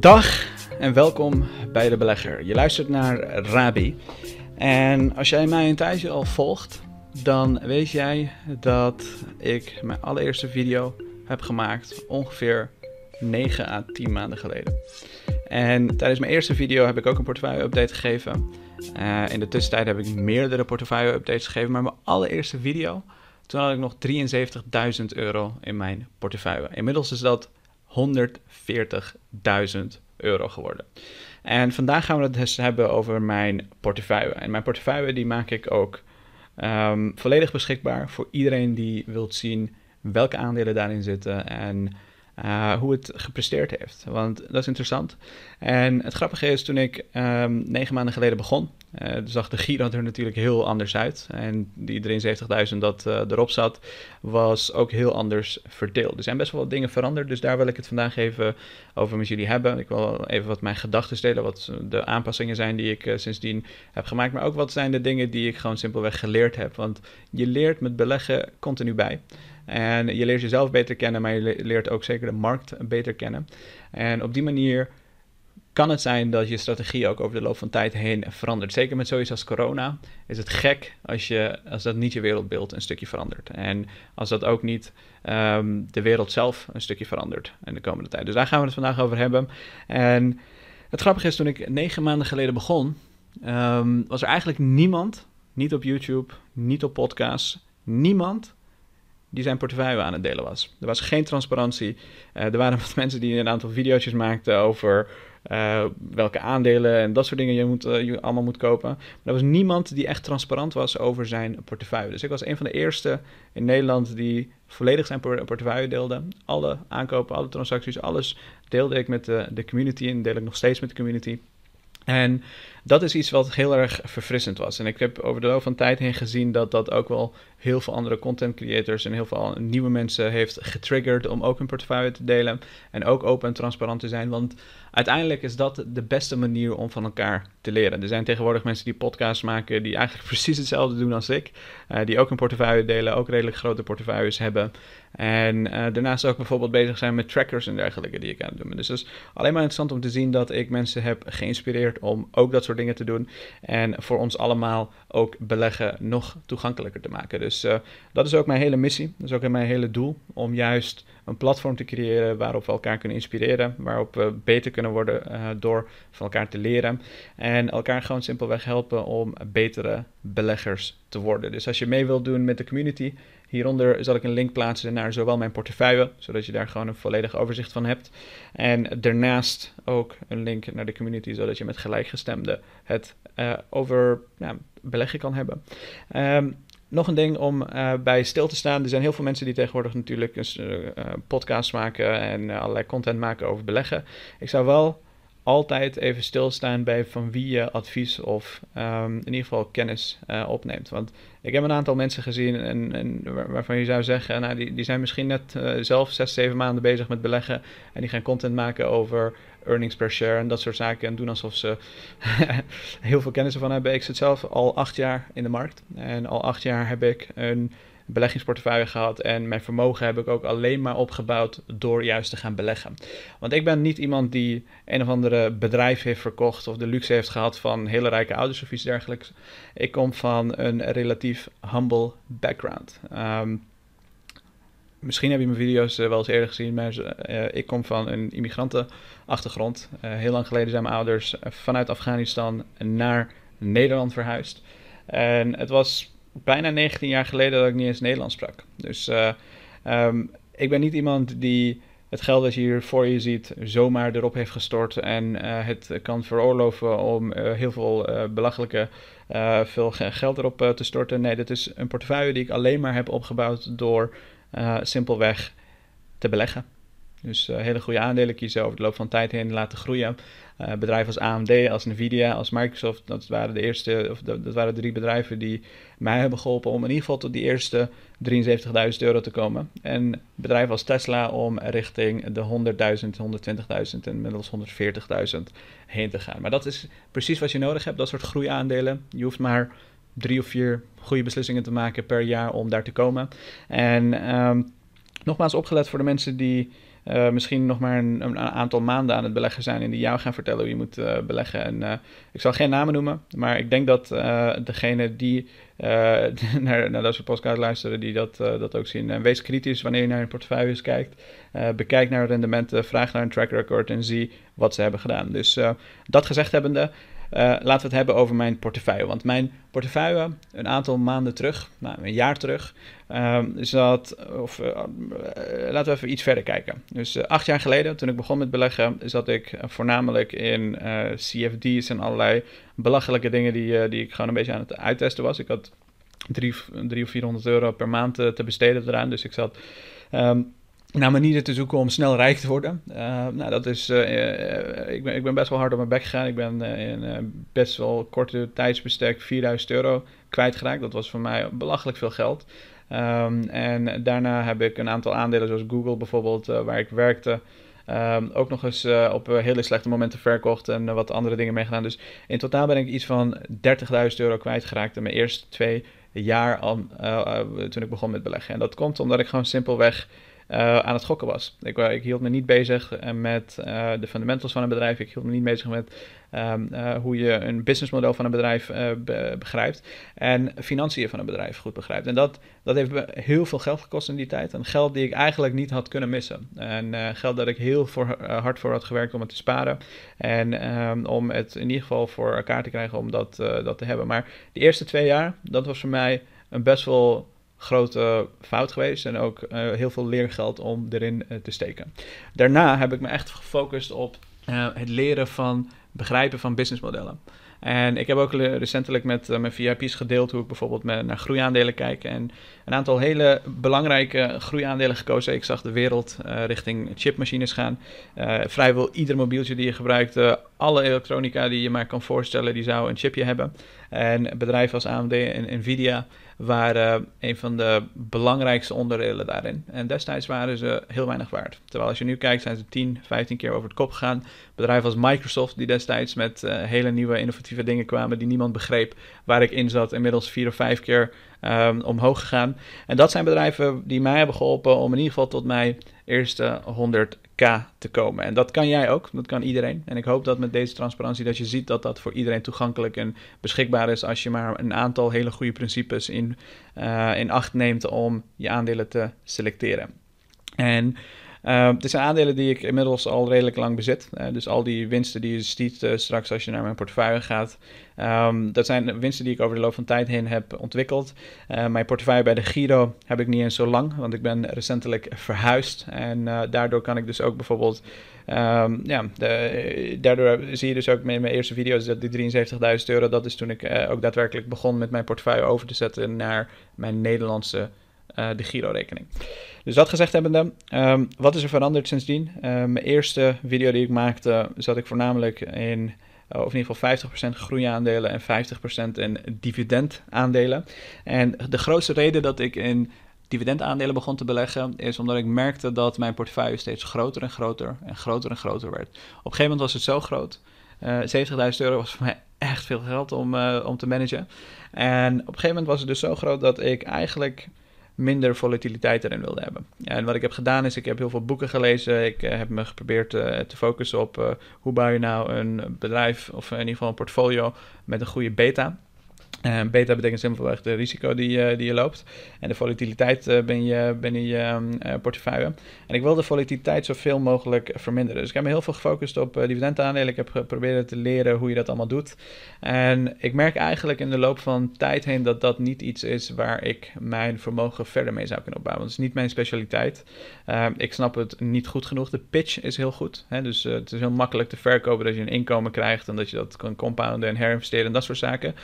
Dag en welkom bij de belegger. Je luistert naar Rabi. En als jij mij een tijdje al volgt, dan weet jij dat ik mijn allereerste video heb gemaakt ongeveer 9 à 10 maanden geleden. En tijdens mijn eerste video heb ik ook een portefeuille-update gegeven. Uh, in de tussentijd heb ik meerdere portefeuille-updates gegeven, maar mijn allereerste video, toen had ik nog 73.000 euro in mijn portefeuille. Inmiddels is dat 140.000 euro geworden. En vandaag gaan we het dus hebben over mijn portefeuille. En mijn portefeuille die maak ik ook um, volledig beschikbaar voor iedereen die wilt zien welke aandelen daarin zitten en uh, hoe het gepresteerd heeft. Want dat is interessant. En het grappige is, toen ik um, negen maanden geleden begon, uh, zag de Giro er natuurlijk heel anders uit. En die 73.000 dat uh, erop zat, was ook heel anders verdeeld. Er zijn best wel wat dingen veranderd, dus daar wil ik het vandaag even over met jullie hebben. Ik wil even wat mijn gedachten delen, wat de aanpassingen zijn die ik sindsdien heb gemaakt. Maar ook wat zijn de dingen die ik gewoon simpelweg geleerd heb. Want je leert met beleggen continu bij. En je leert jezelf beter kennen, maar je leert ook zeker de markt beter kennen. En op die manier kan het zijn dat je strategie ook over de loop van tijd heen verandert. Zeker met zoiets als corona is het gek als, je, als dat niet je wereldbeeld een stukje verandert. En als dat ook niet um, de wereld zelf een stukje verandert in de komende tijd. Dus daar gaan we het vandaag over hebben. En het grappige is, toen ik negen maanden geleden begon, um, was er eigenlijk niemand, niet op YouTube, niet op podcasts, niemand die zijn portefeuille aan het delen was. Er was geen transparantie. Uh, er waren wat mensen die een aantal video's maakten over uh, welke aandelen en dat soort dingen je, moet, uh, je allemaal moet kopen. Maar er was niemand die echt transparant was over zijn portefeuille. Dus ik was een van de eerste in Nederland die volledig zijn portefeuille deelde. Alle aankopen, alle transacties, alles deelde ik met de, de community en deel ik nog steeds met de community. En dat is iets wat heel erg verfrissend was. En ik heb over de loop van tijd heen gezien dat dat ook wel heel veel andere content creators en heel veel nieuwe mensen heeft getriggerd om ook hun portefeuille te delen. En ook open en transparant te zijn. Want uiteindelijk is dat de beste manier om van elkaar te leren. Er zijn tegenwoordig mensen die podcasts maken die eigenlijk precies hetzelfde doen als ik. Uh, die ook een portefeuille delen, ook redelijk grote portefeuilles hebben. En uh, daarnaast ook bijvoorbeeld bezig zijn met trackers en dergelijke die ik aan het doen. Dus het is alleen maar interessant om te zien dat ik mensen heb geïnspireerd om ook dat soort dingen te doen. En voor ons allemaal ook beleggen nog toegankelijker te maken. Dus uh, dat is ook mijn hele missie. Dat is ook mijn hele doel. Om juist een platform te creëren waarop we elkaar kunnen inspireren. Waarop we beter kunnen worden uh, door van elkaar te leren. En elkaar gewoon simpelweg helpen om betere beleggers te worden. Dus als je mee wilt doen met de community, hieronder zal ik een link plaatsen naar zowel mijn portefeuille, zodat je daar gewoon een volledig overzicht van hebt. En daarnaast ook een link naar de community, zodat je met gelijkgestemden het uh, over beleggen kan hebben. Um, nog een ding om uh, bij stil te staan. Er zijn heel veel mensen die tegenwoordig natuurlijk een uh, podcast maken en allerlei content maken over beleggen. Ik zou wel altijd even stilstaan bij van wie je advies of um, in ieder geval kennis uh, opneemt. Want ik heb een aantal mensen gezien en, en waarvan je zou zeggen, nou, die, die zijn misschien net uh, zelf zes, zeven maanden bezig met beleggen en die gaan content maken over earnings per share en dat soort zaken en doen alsof ze heel veel kennis ervan hebben. Ik zit zelf al acht jaar in de markt en al acht jaar heb ik een beleggingsportefeuille gehad. En mijn vermogen heb ik ook alleen maar opgebouwd door juist te gaan beleggen. Want ik ben niet iemand die een of andere bedrijf heeft verkocht of de luxe heeft gehad van hele rijke ouders of iets dergelijks. Ik kom van een relatief humble background. Um, misschien heb je mijn video's uh, wel eens eerder gezien, maar uh, ik kom van een immigrantenachtergrond. Uh, heel lang geleden zijn mijn ouders vanuit Afghanistan naar Nederland verhuisd. En het was bijna 19 jaar geleden dat ik niet eens Nederlands sprak. Dus uh, um, ik ben niet iemand die het geld dat je hier voor je ziet zomaar erop heeft gestort en uh, het kan veroorloven om uh, heel veel belachelijke veel geld erop te storten. Nee, dit is een portefeuille die ik alleen maar heb opgebouwd door simpelweg te beleggen. Dus hele goede aandelen kiezen over de loop van tijd heen laten groeien. Uh, bedrijven als AMD, als Nvidia, als Microsoft, dat waren de eerste, of dat, waren drie bedrijven die mij hebben geholpen om in ieder geval tot die eerste 73.000 euro te komen. En bedrijven als Tesla om richting de 100.000, 120.000 en inmiddels 140.000 heen te gaan. Maar dat is precies wat je nodig hebt, dat soort groeiaandelen. Je hoeft maar drie of vier goede beslissingen te maken per jaar om daar te komen. En um, nogmaals opgelet voor de mensen die uh, misschien nog maar een, een, aantal maanden aan het beleggen zijn en die jou gaan vertellen hoe je moet uh, beleggen. En uh, ik zal geen namen noemen, maar ik denk dat degene die naar, naar deze podcast luisteren, die dat, dat ook zien. En wees kritisch wanneer je naar je portefeuilles kijkt. bekijk naar rendementen, vraag naar een track record en zie wat ze hebben gedaan. Dus dat gezegd hebbende, uh, laten we het hebben over mijn portefeuille. Want mijn portefeuille, een aantal maanden terug, nou, een jaar terug, uh, zat, of uh, laten we even iets verder kijken. Dus acht jaar geleden, toen ik begon met beleggen, zat ik voornamelijk in CFD's en allerlei belachelijke dingen die, die ik gewoon een beetje aan het uittesten was. Ik had drie, drie of 400 euro per maand te besteden eraan. Dus ik zat. Um, naar manieren te zoeken om snel rijk te worden. Uh, nou, dat is, uh, ik, ben, ik ben best wel hard op mijn bek gegaan. Ik ben in best wel korte tijdsbestek 4000 euro kwijtgeraakt. Dat was voor mij belachelijk veel geld. Um, en daarna heb ik een aantal aandelen, zoals Google bijvoorbeeld, waar ik werkte. Um, ook nog eens op hele slechte momenten verkocht en wat andere dingen meegedaan. Dus in totaal ben ik iets van 30.000 euro kwijtgeraakt in mijn eerste twee jaar al, toen ik begon met beleggen. En dat komt omdat ik gewoon simpelweg uh, aan het gokken was. Ik, ik, hield me niet bezig eh, met de fundamentals van een bedrijf. Ik hield me niet bezig met um, hoe je een businessmodel van een bedrijf be begrijpt. En financiën van een bedrijf goed begrijpt. En dat, dat heeft me heel veel geld gekost in die tijd. En geld die ik eigenlijk niet had kunnen missen. En geld dat ik heel voor, hard voor had gewerkt om het te sparen. En um, om het in ieder geval voor elkaar te krijgen om dat, dat te hebben. Maar de eerste twee jaar, dat was voor mij een best wel grote fout geweest en ook uh, heel veel leergeld om erin uh, te steken. Daarna heb ik me echt gefocust op uh, het leren van begrijpen van businessmodellen. En ik heb ook recentelijk met mijn VIP's gedeeld hoe ik bijvoorbeeld naar groeiaandelen kijk. En een aantal hele belangrijke groeiaandelen gekozen. Ik zag de wereld richting chipmachines gaan. vrijwel ieder mobieltje die je gebruikt, alle elektronica die je maar kan voorstellen, die zou een chipje hebben. En bedrijven als AMD en Nvidia waren een van de belangrijkste onderdelen daarin. En destijds waren ze heel weinig waard. Terwijl als je nu kijkt, zijn ze 10, 15 keer over het kop gegaan. Bedrijven als Microsoft, die destijds met uh, hele nieuwe innovatieve dingen kwamen die niemand begreep, waar ik in zat, inmiddels vier of vijf keer um, omhoog gegaan. En dat zijn bedrijven die mij hebben geholpen om in ieder geval tot mijn eerste 100k te komen. En dat kan jij ook, dat kan iedereen. En ik hoop dat met deze transparantie dat je ziet dat dat voor iedereen toegankelijk en beschikbaar is als je maar een aantal hele goede principes in, uh, in acht neemt om je aandelen te selecteren. En uh, dit zijn aandelen die ik inmiddels al redelijk lang bezit. Uh, dus al die winsten die je ziet uh, straks als je naar mijn portefeuille gaat. Um, dat zijn winsten die ik over de loop van tijd heen heb ontwikkeld. mijn portefeuille bij de Giro heb ik niet eens zo lang, want ik ben recentelijk verhuisd. En daardoor kan ik dus ook bijvoorbeeld. Um, ja, de, daardoor zie je dus ook in mijn eerste video's dat die 73.000 euro, dat is toen ik ook daadwerkelijk begon met mijn portefeuille over te zetten naar mijn Nederlandse de Giro-rekening. Dus dat gezegd hebbende, um, wat is er veranderd sindsdien? Uh, mijn eerste video die ik maakte, zat ik voornamelijk in, uh, of in ieder geval 50% groeiaandelen en 50% in dividendaandelen. En de grootste reden dat ik in dividendaandelen begon te beleggen, is omdat ik merkte dat mijn portefeuille steeds groter en groter en groter en groter werd. Op een gegeven moment was het zo groot. Uh, 70.000 euro was voor mij echt veel geld om, om te managen. En op een gegeven moment was het dus zo groot dat ik eigenlijk minder volatiliteit erin wilde hebben. En wat ik heb gedaan is, ik heb heel veel boeken gelezen. Ik uh, heb me geprobeerd uh, te focussen op uh, hoe bouw je nou een bedrijf of in ieder geval een portfolio met een goede beta. Uh, beta betekent simpelweg de risico die, uh, die je loopt. En de volatiliteit uh, ben je, binnen je portefeuille. En ik wil de volatiliteit zoveel mogelijk verminderen. Dus ik heb me heel veel gefocust op dividendaandelen. Ik heb geprobeerd te leren hoe je dat allemaal doet. En ik merk eigenlijk in de loop van tijd heen dat dat niet iets is waar ik mijn vermogen verder mee zou kunnen opbouwen. Want het is niet mijn specialiteit. ik snap het niet goed genoeg. De pitch is heel goed. Hè? Dus het is heel makkelijk te verkopen dat je een inkomen krijgt en dat je dat kan compounden en herinvesteren en dat soort zaken.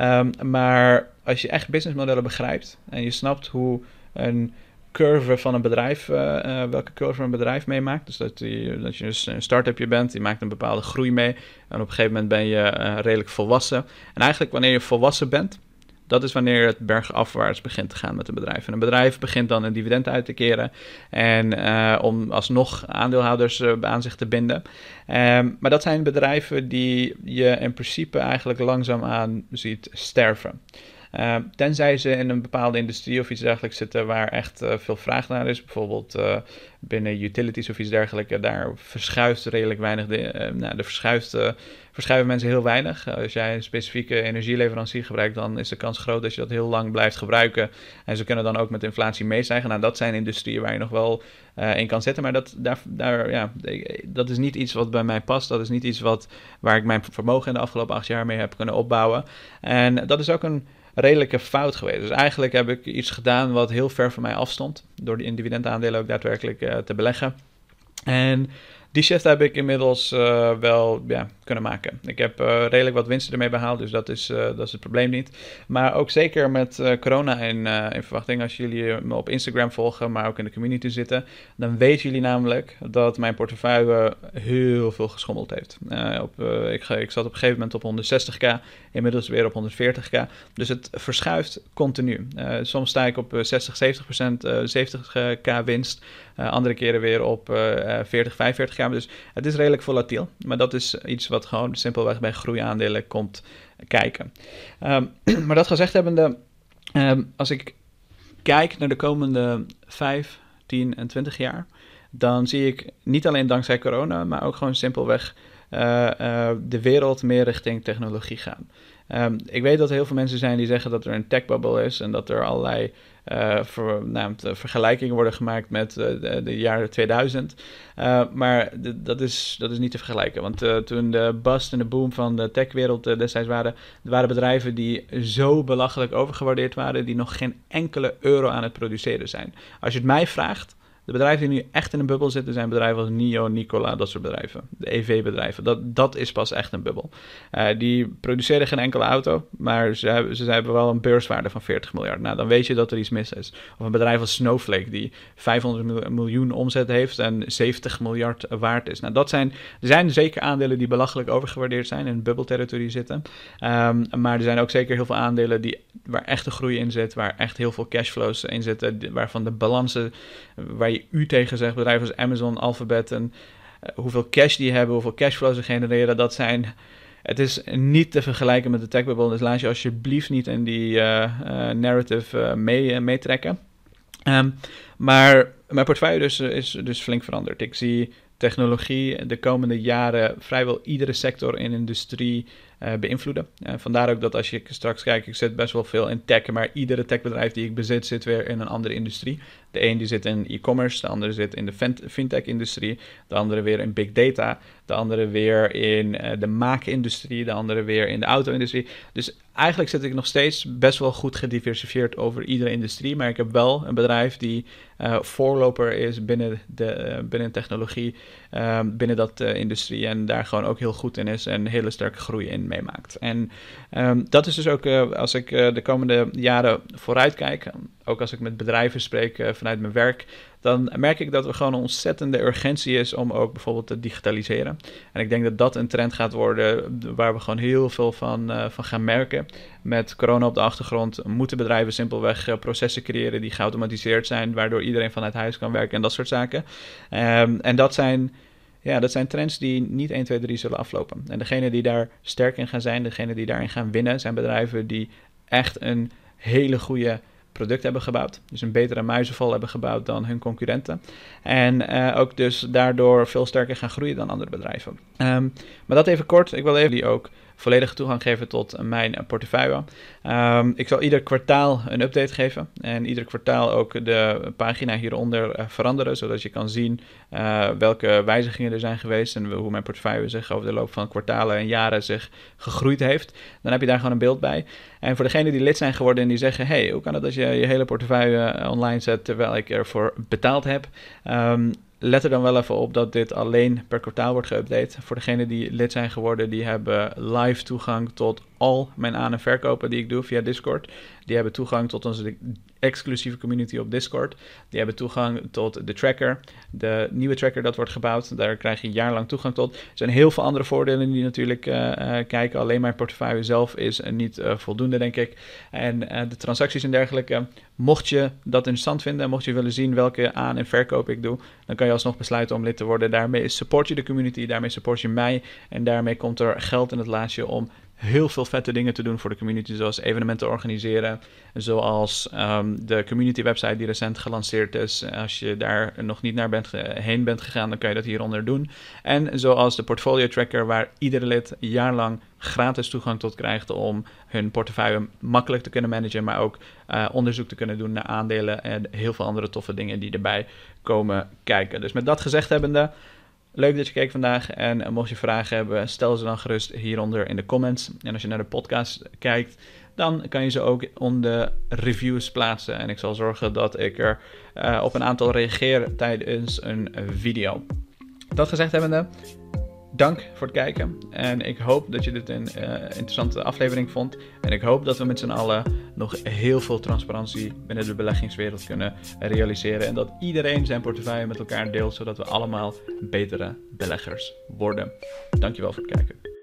Um, maar als je echt businessmodellen begrijpt en je snapt hoe een curve van een bedrijf, uh, uh, welke curve een bedrijf meemaakt. Dus dat, je, dat je dus een start-upje bent, die maakt een bepaalde groei mee. En op een gegeven moment ben je uh, redelijk volwassen. En eigenlijk wanneer je volwassen bent, dat is wanneer het bergafwaarts begint te gaan met een bedrijf. En een bedrijf begint dan een dividend uit te keren en uh, om alsnog aandeelhouders uh, aan zich te binden. Um, maar dat zijn bedrijven die je in principe eigenlijk langzaamaan ziet sterven. Uh, tenzij ze in een bepaalde industrie of iets dergelijks zitten waar echt uh, veel vraag naar is. Bijvoorbeeld binnen utilities of iets dergelijks. Daar verschuift redelijk weinig. De, nou, verschuift, verschuiven mensen heel weinig. als jij een specifieke energieleverancier gebruikt, dan is de kans groot dat je dat heel lang blijft gebruiken. En ze kunnen dan ook met inflatie meestijgen. Nou, dat zijn industrieën waar je nog wel in kan zetten. Maar dat, daar, daar, ja, dat is niet iets wat bij mij past. Dat is niet iets wat, waar ik mijn vermogen in de afgelopen acht jaar mee heb kunnen opbouwen. En dat is ook een redelijke fout geweest. Dus eigenlijk heb ik iets gedaan wat heel ver van mij afstond. Door die dividendaandelen ook daadwerkelijk uh, te beleggen. En die shift heb ik inmiddels uh, wel ja, kunnen maken. Ik heb uh, redelijk wat winsten ermee behaald, dus dat is, uh, dat is het probleem niet. Maar ook zeker met corona in, in, verwachting, als jullie me op Instagram volgen, maar ook in de community zitten, dan weten jullie namelijk dat mijn portefeuille heel veel geschommeld heeft. op, ik, ik zat op een gegeven moment op 160k, inmiddels weer op 140k. Dus het verschuift continu. soms sta ik op 60, 70% 70k winst. andere keren weer op 40, 45 dus het is redelijk volatiel. Maar dat is iets wat gewoon simpelweg bij groeiaandelen komt kijken. Ehm, maar dat gezegd hebbende, um, als ik kijk naar de komende 5, 10 en 20 jaar, dan zie ik niet alleen dankzij corona, maar ook gewoon simpelweg uh, uh, de wereld meer richting technologie gaan. Um, ik weet dat er heel veel mensen zijn die zeggen dat er een tech-bubble is en dat er allerlei uh, ver, vergelijkingen worden gemaakt met uh, de, de, jaren 2000. Uh, maar dat, is, dat is niet te vergelijken. Want toen de bust en de boom van de techwereld destijds waren, waren bedrijven die zo belachelijk overgewaardeerd waren, die nog geen enkele euro aan het produceren zijn. Als je het mij vraagt, de bedrijven die nu echt in een bubbel zitten zijn bedrijven als NIO, Nicola, dat soort bedrijven. De EV-bedrijven. Dat, dat is pas echt een bubbel. Uh, die produceren geen enkele auto, maar ze hebben, ze hebben wel een beurswaarde van 40 miljard. Nou, dan weet je dat er iets mis is. Of een bedrijf als Snowflake, die 500 miljoen omzet heeft en 70 miljard waard is. Nou, dat zijn, er zijn zeker aandelen die belachelijk overgewaardeerd zijn en in bubbelterritorie zitten. Um, maar er zijn ook zeker heel veel aandelen die, waar echt een groei in zit, waar echt heel veel cashflows in zitten, waarvan de balansen, waar je u tegen zegt, bedrijven als Amazon, Alphabet en uh, hoeveel cash die hebben, hoeveel cashflow ze genereren, dat zijn... Het is niet te vergelijken met de tech bubble, dus laat je alsjeblieft niet in die uh, uh, narrative mee, meetrekken. Um, maar mijn portefeuille dus, is dus flink veranderd. Ik zie technologie de komende jaren vrijwel iedere sector in industrie beïnvloeden. Vandaar ook dat als je straks kijkt, ik zit best wel veel in tech, maar iedere techbedrijf die ik bezit zit weer in een andere industrie. De een die zit in e-commerce, de andere zit in de fintech-industrie, de andere weer in big data, de andere weer in uh, de maakindustrie, de andere weer in de auto-industrie. Dus eigenlijk zit ik nog steeds best wel goed gediversifieerd over iedere industrie, maar ik heb wel een bedrijf die uh, voorloper is binnen, de, uh, binnen technologie, uh, binnen dat industrie en daar gewoon ook heel goed in is en hele sterke groei in meemaakt. En um, dat is dus ook als ik de komende jaren vooruit kijk, ook als ik met bedrijven spreek vanuit mijn werk, dan merk ik dat er gewoon een ontzettende urgentie is om ook bijvoorbeeld te digitaliseren. En ik denk dat dat een trend gaat worden waar we gewoon heel veel van, uh, van gaan merken. Met corona op de achtergrond moeten bedrijven simpelweg uh, processen creëren die geautomatiseerd zijn, waardoor iedereen vanuit huis kan werken en dat soort zaken. Um, en dat zijn ja, dat zijn trends die niet 1, 2, 3 zullen aflopen. En degene die daar sterk in gaan zijn, degene die daarin gaan winnen, zijn bedrijven die echt een hele goede product hebben gebouwd. Dus een betere muizenval hebben gebouwd dan hun concurrenten. En uh, ook dus daardoor veel sterker gaan groeien dan andere bedrijven. Um, maar dat even kort. Ik wil even die ook volledige toegang geven tot mijn portefeuille. Um, ik zal ieder kwartaal een update geven en ieder kwartaal ook de pagina hieronder uh, veranderen, zodat je kan zien uh, welke wijzigingen er zijn geweest en hoe mijn portefeuille zich over de loop van kwartalen en jaren zich gegroeid heeft. Dan heb je daar gewoon een beeld bij. En voor degenen die lid zijn geworden en die zeggen: hey, hoe kan het als je je hele portefeuille online zet terwijl ik ervoor betaald heb? Um, let er dan wel even op dat dit alleen per kwartaal wordt geüpdate. Voor degenen die lid zijn geworden, die hebben live toegang tot al mijn aan- en verkopen die ik doe via Discord. Die hebben toegang tot onze exclusieve community op Discord. Die hebben toegang tot de tracker, de nieuwe tracker dat wordt gebouwd. Daar krijg je jaarlang toegang tot. Er zijn heel veel andere voordelen die natuurlijk uh, uh, kijken. Alleen mijn portefeuille zelf is uh, niet voldoende, denk ik. En de transacties en dergelijke. Mocht je dat interessant vinden en mocht je willen zien welke aan- en verkoop ik doe, dan kan je alsnog besluiten om lid te worden. Daarmee support je de community, daarmee support je mij. En daarmee komt er geld in het laadje om heel veel vette dingen te doen voor de community, zoals evenementen organiseren, zoals ehm, de community website die recent gelanceerd is. Als je daar nog niet naar bent, heen bent gegaan, dan kan je dat hieronder doen. En zoals de portfolio tracker, waar iedere lid jaarlang gratis toegang tot krijgt om hun portefeuille makkelijk te kunnen managen, maar ook uh, onderzoek te kunnen doen naar aandelen en heel veel andere toffe dingen die erbij komen kijken. Dus met dat gezegd hebbende, Leuk dat je keek vandaag en eh, mocht je vragen hebben, stel ze dan gerust hieronder in de comments. En als je naar de podcast kijkt, dan kan je ze ook onder reviews plaatsen. En ik zal zorgen dat ik er uh, op een aantal reageer tijdens een video. Dat gezegd hebbende, dank voor het kijken. En ik hoop dat je dit een uh, interessante aflevering vond. En ik hoop dat we met z'n allen nog heel veel transparantie binnen de beleggingswereld kunnen realiseren. En dat iedereen zijn portefeuille met elkaar deelt, zodat we allemaal betere beleggers worden. Dankjewel voor het kijken.